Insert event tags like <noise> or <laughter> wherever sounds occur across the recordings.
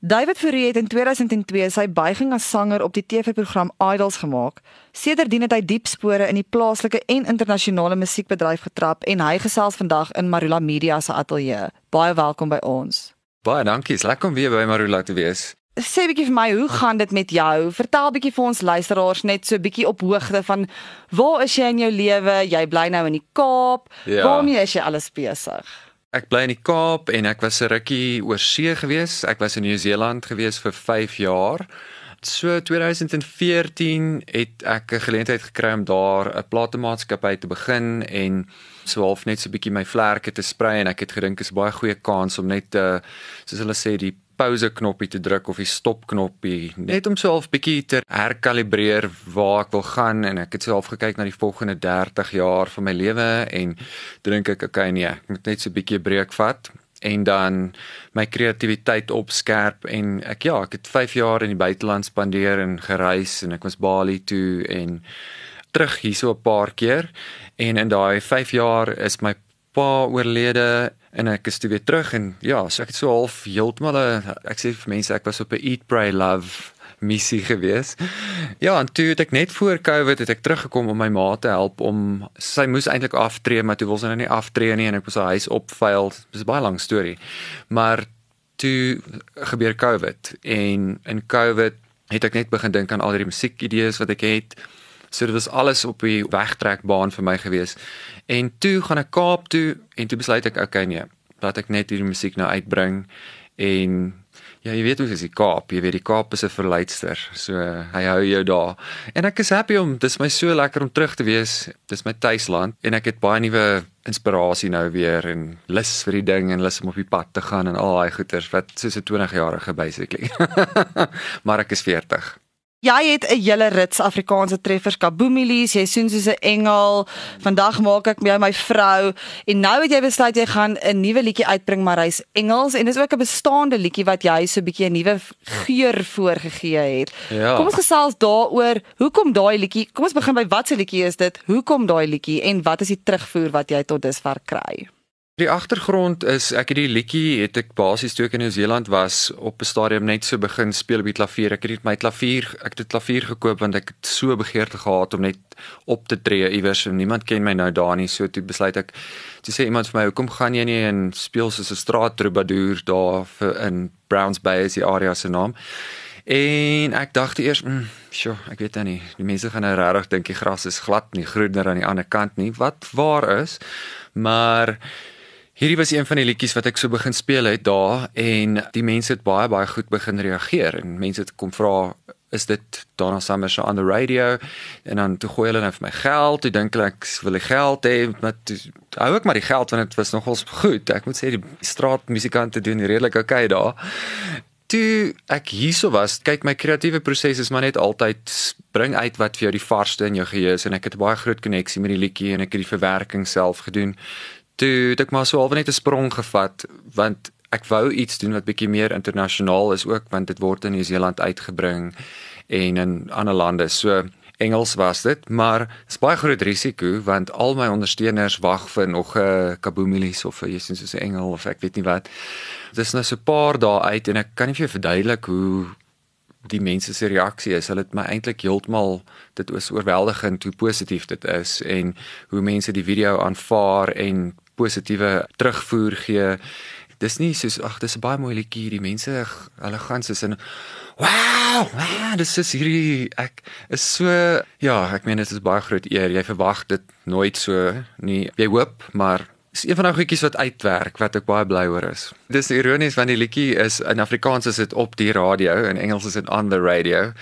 David Fourie het in 2002 sy buiging as sanger op die TV-program Idols gemaak. Sedertdien het hy diep spore in die plaaslike en internasionale musiekbedryf getrap en hy gesels vandag in Marula Media se ateljee. Baie welkom by ons. Baie dankie. Dis lekker om weer by Marula te wees. Sê bietjie vir my, hoe gaan dit met jou? Vertel bietjie vir ons luisteraars net so bietjie op hoogte van waar is jy in jou lewe? Jy bly nou in die Kaap. Ja. Waarmee is jy alles besig? Ek bly in die Kaap en ek was 'n rukkie oor see gewees. Ek was in Nieu-Seeland gewees vir 5 jaar. So 2014 het ek 'n geleentheid gekry om daar 'n platemaatskappy te begin en so half net so 'n bietjie my vlerke te sprei en ek het gedink is 'n baie goeie kans om net uh, soos hulle sê die pause knoppie te druk of die stop knoppie net om so half bietjie te herkalibreer waar ek wil gaan en ek het so half gekyk na die volgende 30 jaar van my lewe en dink ek okay nee ek moet net so bietjie 'n breek vat en dan my kreatiwiteit opskerp en ek ja ek het 5 jaar in die buiteland spandeer en gereis en ek was Bali toe en terug hierso 'n paar keer en in daai 5 jaar is my pa oorlede en ek is toe weer terug en ja, so ek het so half heeltemal ek sê vir mense ek was op 'n eat pray love missie gewees. Ja, en toe het ek net voor Covid het ek teruggekom om my ma te help om sy moes eintlik aftree, maar toe wil sy nou nie aftree nie en ek moes haar huis opvuil. Dis 'n baie lang storie. Maar toe gebeur Covid en in Covid het ek net begin dink aan al die musiekidees wat ek het. So dit was alles op die wegtrekbaan vir my gewees. En toe gaan ek Kaap toe en toe besluit ek okay nee, laat ek net hierdie musiek nou uitbring en ja, jy weet hoe is die Kaap, jy weet die Kaap is 'n verleidster. So hy hou jou daar. En ek is happy om dis my so lekker om terug te wees. Dis my tuisland en ek het baie nuwe inspirasie nou weer en lus vir die ding en lus om op die pad te gaan en al daai goeters wat soos 'n 20-jarige basically. <laughs> maar ek is 40. Jy het 'n hele rits Afrikaanse treffers, kaboomilies, jy sien soos 'n engel. Vandag maak ek met my vrou en nou het jy besluit jy gaan 'n nuwe liedjie uitbring, maar hy's Engels en dis ook 'n bestaande liedjie wat jy so 'n bietjie 'n nuwe geur voorgegee het. Ja. Kom ons gesels daaroor. Hoekom daai liedjie? Kom ons begin by watse liedjie is dit? Hoekom daai liedjie en wat is die terugvoer wat jy tot dusver kry? Die agtergrond is ek het die liedjie het ek basies toe ek in Nieu-Seeland was op 'n stadium net so begin speel op die klavier. Ek het my klavier, ek het 'n klavier gekoop want ek het so begeerte gehad om net op te tree iewers en niemand ken my nou daar nie. So toe besluit ek toe sê iemand vir my, "Hoekom gaan jy nie en speel soos 'n straat troubadour daar vir in Browns Bay is die area se naam?" En ek dacht eers, mm, "Sjoe, ek weet nou nie. Die mense gaan nou regtig dink die gras is glad nie, groener aan die ander kant nie." Wat waar is. Maar Hierdie was een van die liedjies wat ek so begin speel het daar en die mense het baie baie goed begin reageer en mense het kom vra is dit Donna Summer se on the radio? En dan toe gooi hulle nou vir my geld toe dink ek wil ek geld hê maar toe hou ek maar die geld want dit was nogals goed. Ek moet sê die straatmusikante doen redelik okay daar. Toe ek hierso was kyk my kreatiewe proses is maar net altyd bring uit wat vir jou die varsste in jou geheue is en ek het 'n baie groot koneksie met die liedjie en ek het die verwerking self gedoen toe het ek maar so half net 'n sprong gevat want ek wou iets doen wat bietjie meer internasionaal is ook want dit word in Nieu-Seeland uitgebring en in ander lande so Engels was dit maar dit is baie groot risiko want al my ondersteuners wag vir nog 'n kaboomielies of 'n Jesus 'n engel of ek weet nie wat dit is nou so 'n paar dae uit en ek kan nie vir jou verduidelik hoe die mense se reaksie is. Hulle het my eintlik heeltemal dit was oorweldigend hoe positief dit is en hoe mense die video aanvaar en positiewe terugvoer gee. Dis nie soos ag dis 'n baie mooi liedjie. Die mense hulle gaan soos in wow, wow, dis is hierdie ek is so ja, ek meen dit is baie groot eer. Jy verwag dit nooit so nie. Jy hoop, maar is een van daai goedjies wat uitwerk wat ek baie bly oor is. Dis ironies want die liedjie is in Afrikaans is dit op die radio en Engels is dit on the radio.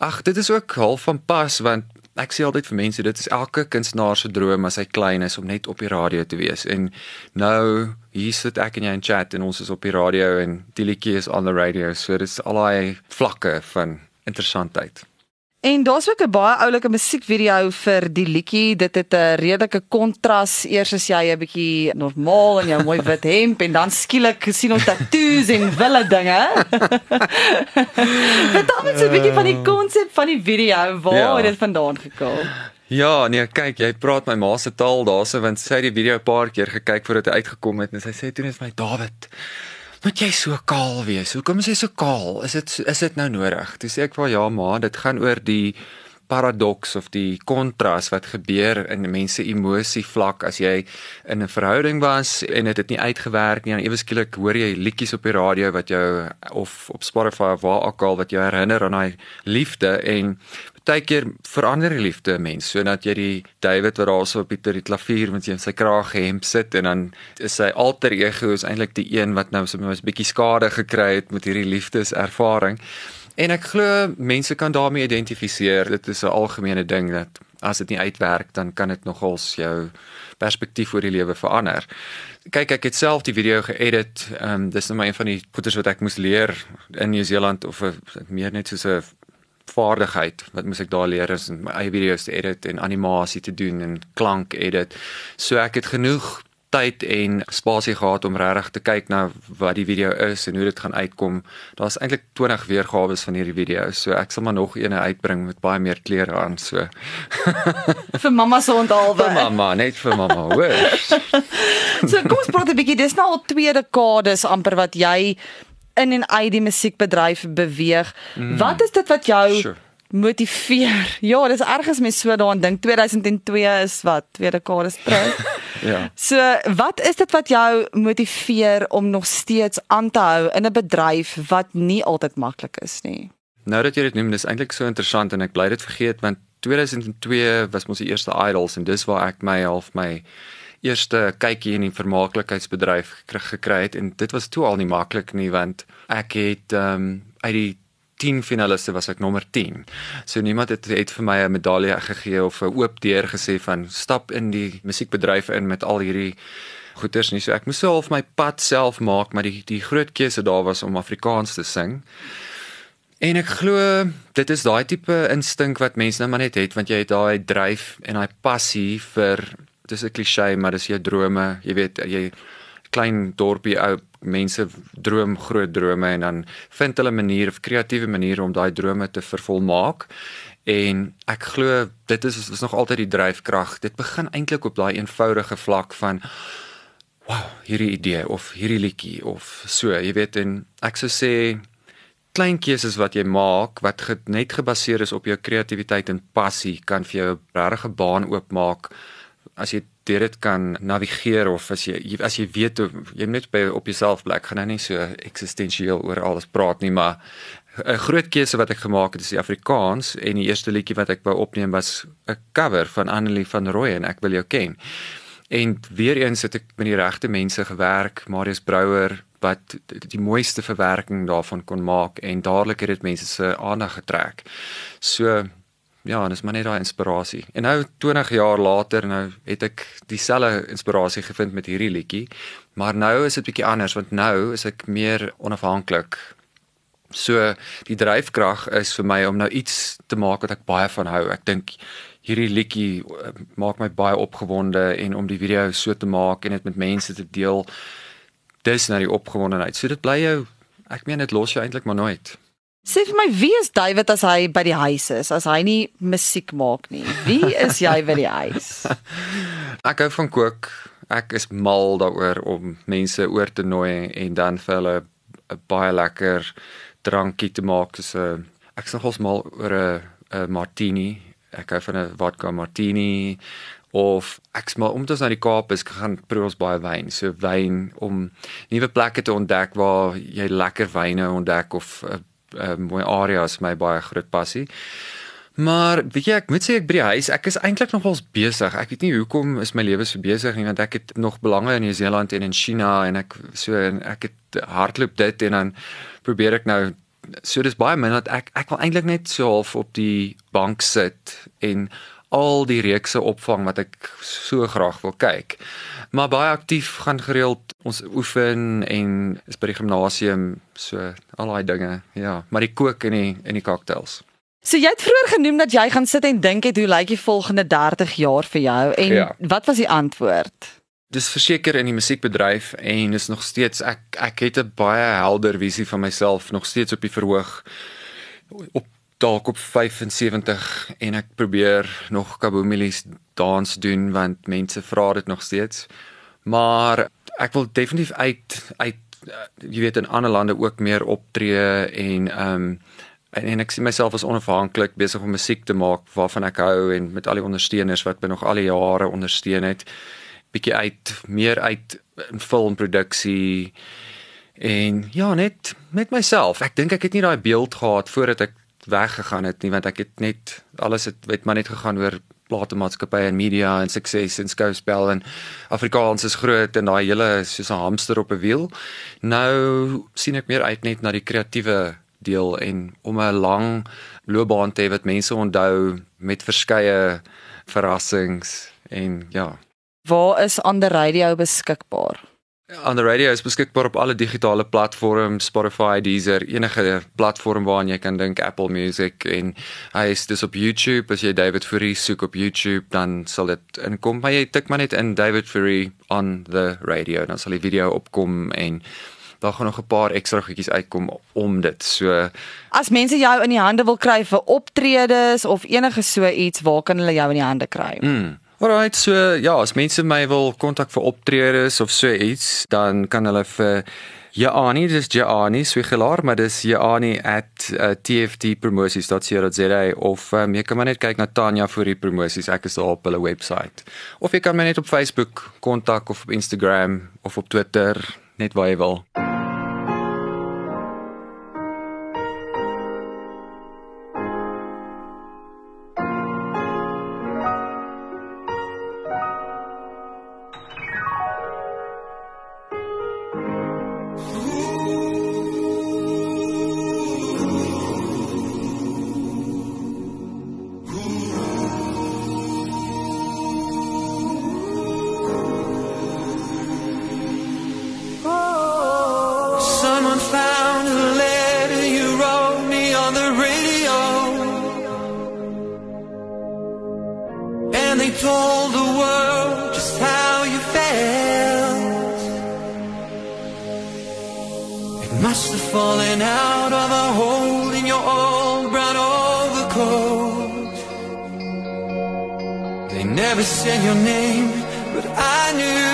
Ag, dit is ook half van pas want ek sê altyd vir mense dit is elke kunstenaar se droom as hy klein is om net op die radio te wees. En nou hier sit ek en jy in chat en ons is op die radio en die liedjie is on the radio. So dit is al daai vlakke van interessantheid. En daar's ook 'n baie oulike musiekvideo vir die liedjie. Dit het 'n redelike kontras. Eers is jy 'n bietjie normaal in jou mooi wit hemp en dan skielik sien ons tatoeëes en wille dinge. <laughs> Vertel so 'n bietjie van die konsep van die video. Waar ja. het dit vandaan gekom? Ja, nee, kyk, jy praat my ma se taal daarse want sy het die video 'n paar keer gekyk voordat hy uitgekom het en sy sê toe net vir my David moet jy so kaal wees? Hoekom is jy so kaal? Is dit is dit nou nodig?" Toe sê ek vir ja, ma, dit gaan oor die paradoks of die kontras wat gebeur in mense emosie vlak as jy in 'n verhouding was en dit het, het nie uitgewerk nie en ewe skielik hoor jy liedjies op die radio wat jou of op Spotify of waar ook al wat jou herinner aan daai liefde en baie keer verander die liefde mens sodat jy die David wat daarso op die klavier met sy sy kraag hemp sit en dan is sy alter ego is eintlik die een wat nou so 'n bietjie skade gekry het met hierdie liefdeservaring En ek glo mense kan daarmee identifiseer. Dit is 'n algemene ding dat as dit nie uitwerk dan kan dit nogals jou perspektief oor die lewe verander. Kyk, ek het self die video geëdit. Ehm um, dis net maar een van die goeders wat ek moes leer in Nieu-Seeland of meer net soos 'n vaardigheid wat moet ek daar leer is om my eie video's te edit en animasie te doen en klank edit. So ek het genoeg tyd en spasie gehad om regtig te kyk na wat die video is en hoe dit gaan uitkom. Daar's eintlik 20 weergawe van hierdie video. So ek sal maar nog een uitbring met baie meer kleure aan so. <laughs> vir mamma se onthaalwe. Vir mamma, net vir mamma, hoor. <laughs> so kom ons praat 'n bietjie. Dis nou al twee dekades amper wat jy in en uit die musiekbedryf beweeg. Mm. Wat is dit wat jou sure motiveer. <laughs> Ja, dis ergens mens so daaraan dink 2002 is wat tweede dekades terug. <laughs> ja. So, wat is dit wat jou motiveer om nog steeds aan te hou in 'n bedryf wat nie altyd maklik is nie? Nou dat jy dit noem, dis eintlik so interessant en ek bly dit vergeet want 2002 was mos die eerste Idols en dis waar ek my half my eerste kykie in die vermaaklikheidsbedryf gekry het en dit was toe al nie maklik nie want ek het ehm um, uit die 10 finaliste was ek nommer 10. So niemand het het vir my 'n medalje gegee of 'n oop deur gesê van stap in die musiekbedryf in met al hierdie goeters nie. So ek moes self my pad self maak, maar die die groot keuse daar was om Afrikaans te sing. En ek glo dit is daai tipe instink wat mense nou maar net het want jy het daai dryf en daai passie vir dis 'n klise maar dis jou drome, jy weet jy klein dorpie ou mense droom groot drome en dan vind hulle 'n manier of kreatiewe maniere om daai drome te vervolmaak. En ek glo dit is is nog altyd die dryfkrag. Dit begin eintlik op daai eenvoudige vlak van wow, hierdie idee of hierdie liedjie of so, jy weet en ek sou sê klein keuses wat jy maak wat ge, net gebaseer is op jou kreatiwiteit en passie kan vir jou 'n regte baan oopmaak as jy deur dit kan navigeer of as jy as jy weet jy net by op jouself blik gaan nou nie so eksistensieel oor alles praat nie maar 'n groot keuse wat ek gemaak het is die Afrikaans en die eerste liedjie wat ek wou opneem was 'n cover van Annelie van Rooyen ek wil jou ken. En weer eens het ek met die regte mense gewerk Marius Brouwer wat die mooiste verwerking daarvan kon maak en dadelik het dit mense se aandag getrek. So ja, en dis maar net daai inspirasie. En nou 20 jaar later nou het ek dieselfde inspirasie gevind met hierdie liedjie, maar nou is dit bietjie anders want nou is ek meer onafhanklik. So die dryfkrag is vir my om nou iets te maak wat ek baie van hou. Ek dink hierdie liedjie eh, maak my baie opgewonde en om die video so te maak en dit met mense te deel, dis nou die opgewondenheid. So dit bly jou ek meen dit los jou eintlik maar nooit. Sê vir my, wie is David as hy by die huis is, as hy nie musiek maak nie? Wie is jy by die huis? <laughs> ek hou van kook. Ek is mal daaroor om mense oor te nooi en dan vir hulle 'n baie lekker drankie te maak. So ek is nogals mal oor 'n martini. Ek hou van 'n vodka martini of ek smaak omdat ons na die Kaap is gaan proe ons baie wyn. So wyn om nuwe plekke te ontdek waar jy lekker wyne ontdek of 'n uh, mooi areas my baie groot passie. Maar weet jy ek moet sê ek by die huis ek is eintlik nogals besig. Ek weet nie hoekom is my lewe so besig nie want ek het nog belange in Nieu-Seeland en in China en ek so en ek het hardloop dit en dan probeer ek nou so dis baie min dat ek ek wil eintlik net so half op die bank sit en al die reekse opvang wat ek so graag wil kyk. Maar baie aktief gaan gereeld ons oefen en is by die gimnasium so al daai dinge. Ja, maar die kook en die en die cocktails. So jy het vroeër genoem dat jy gaan sit en dink het hoe lyk die volgende 30 jaar vir jou en ja. wat was die antwoord? Dis verseker in die musiekbedryf en is nog steeds ek ek het 'n baie helder visie van myself nog steeds op die verhoog op dalk op 75 en ek probeer nog kaboomielies dans doen want mense vra dit nog steeds. Maar ek wil definitief uit uit jy weet in ander lande ook meer optree en ehm um, en, en ek sien myself as onafhanklik besig om musiek te maak waarvan ek hou en met al die ondersteuners wat my nog al die jare ondersteun het bietjie uit meer uit in filmproduksie en ja net met myself ek dink ek het nie daai beeld gehad voordat ek weggegaan het nie want ek het net alles het weet maar net gegaan oor platemaatskappye en media en sukses en skouspel en Afrikaans is groot en daai hele soos 'n hamster op 'n wiel. Nou sien ek meer uit net na die kreatiewe deel en om 'n lang loopbaan te hê wat mense onthou met verskeie verrassings en ja. Waar is ander radio beskikbaar? Ander radio is beskikbaar op alle digitale platforms, Spotify, Deezer, enige platform waarna jy kan dink Apple Music en hy is dis op YouTube. As jy David Fourie soek op YouTube, dan sal dit inkom. Maar jy tik maar net in David Fourie on the radio, dan sal die video opkom en daar gaan nog 'n paar ekstra goedjies uitkom om dit. So as mense jou in die hande wil kry vir optredes of enige so iets, waar kan hulle jou in die hande kry? Mm. Alright, so ja, as mense my wil kontak vir optredes of so iets, dan kan hulle vir Jaani, dis Jaani Swigelaar, maar dis jaani@tftpromosies.co.za of um, jy kan maar net kyk na Tanya vir die promosies. Ek is daar op hulle webwerf. Of jy kan my net op Facebook kontak of op Instagram of op Twitter net waar jy wil. must have fallen out of a hole in your old brown overcoat. They never said your name, but I knew.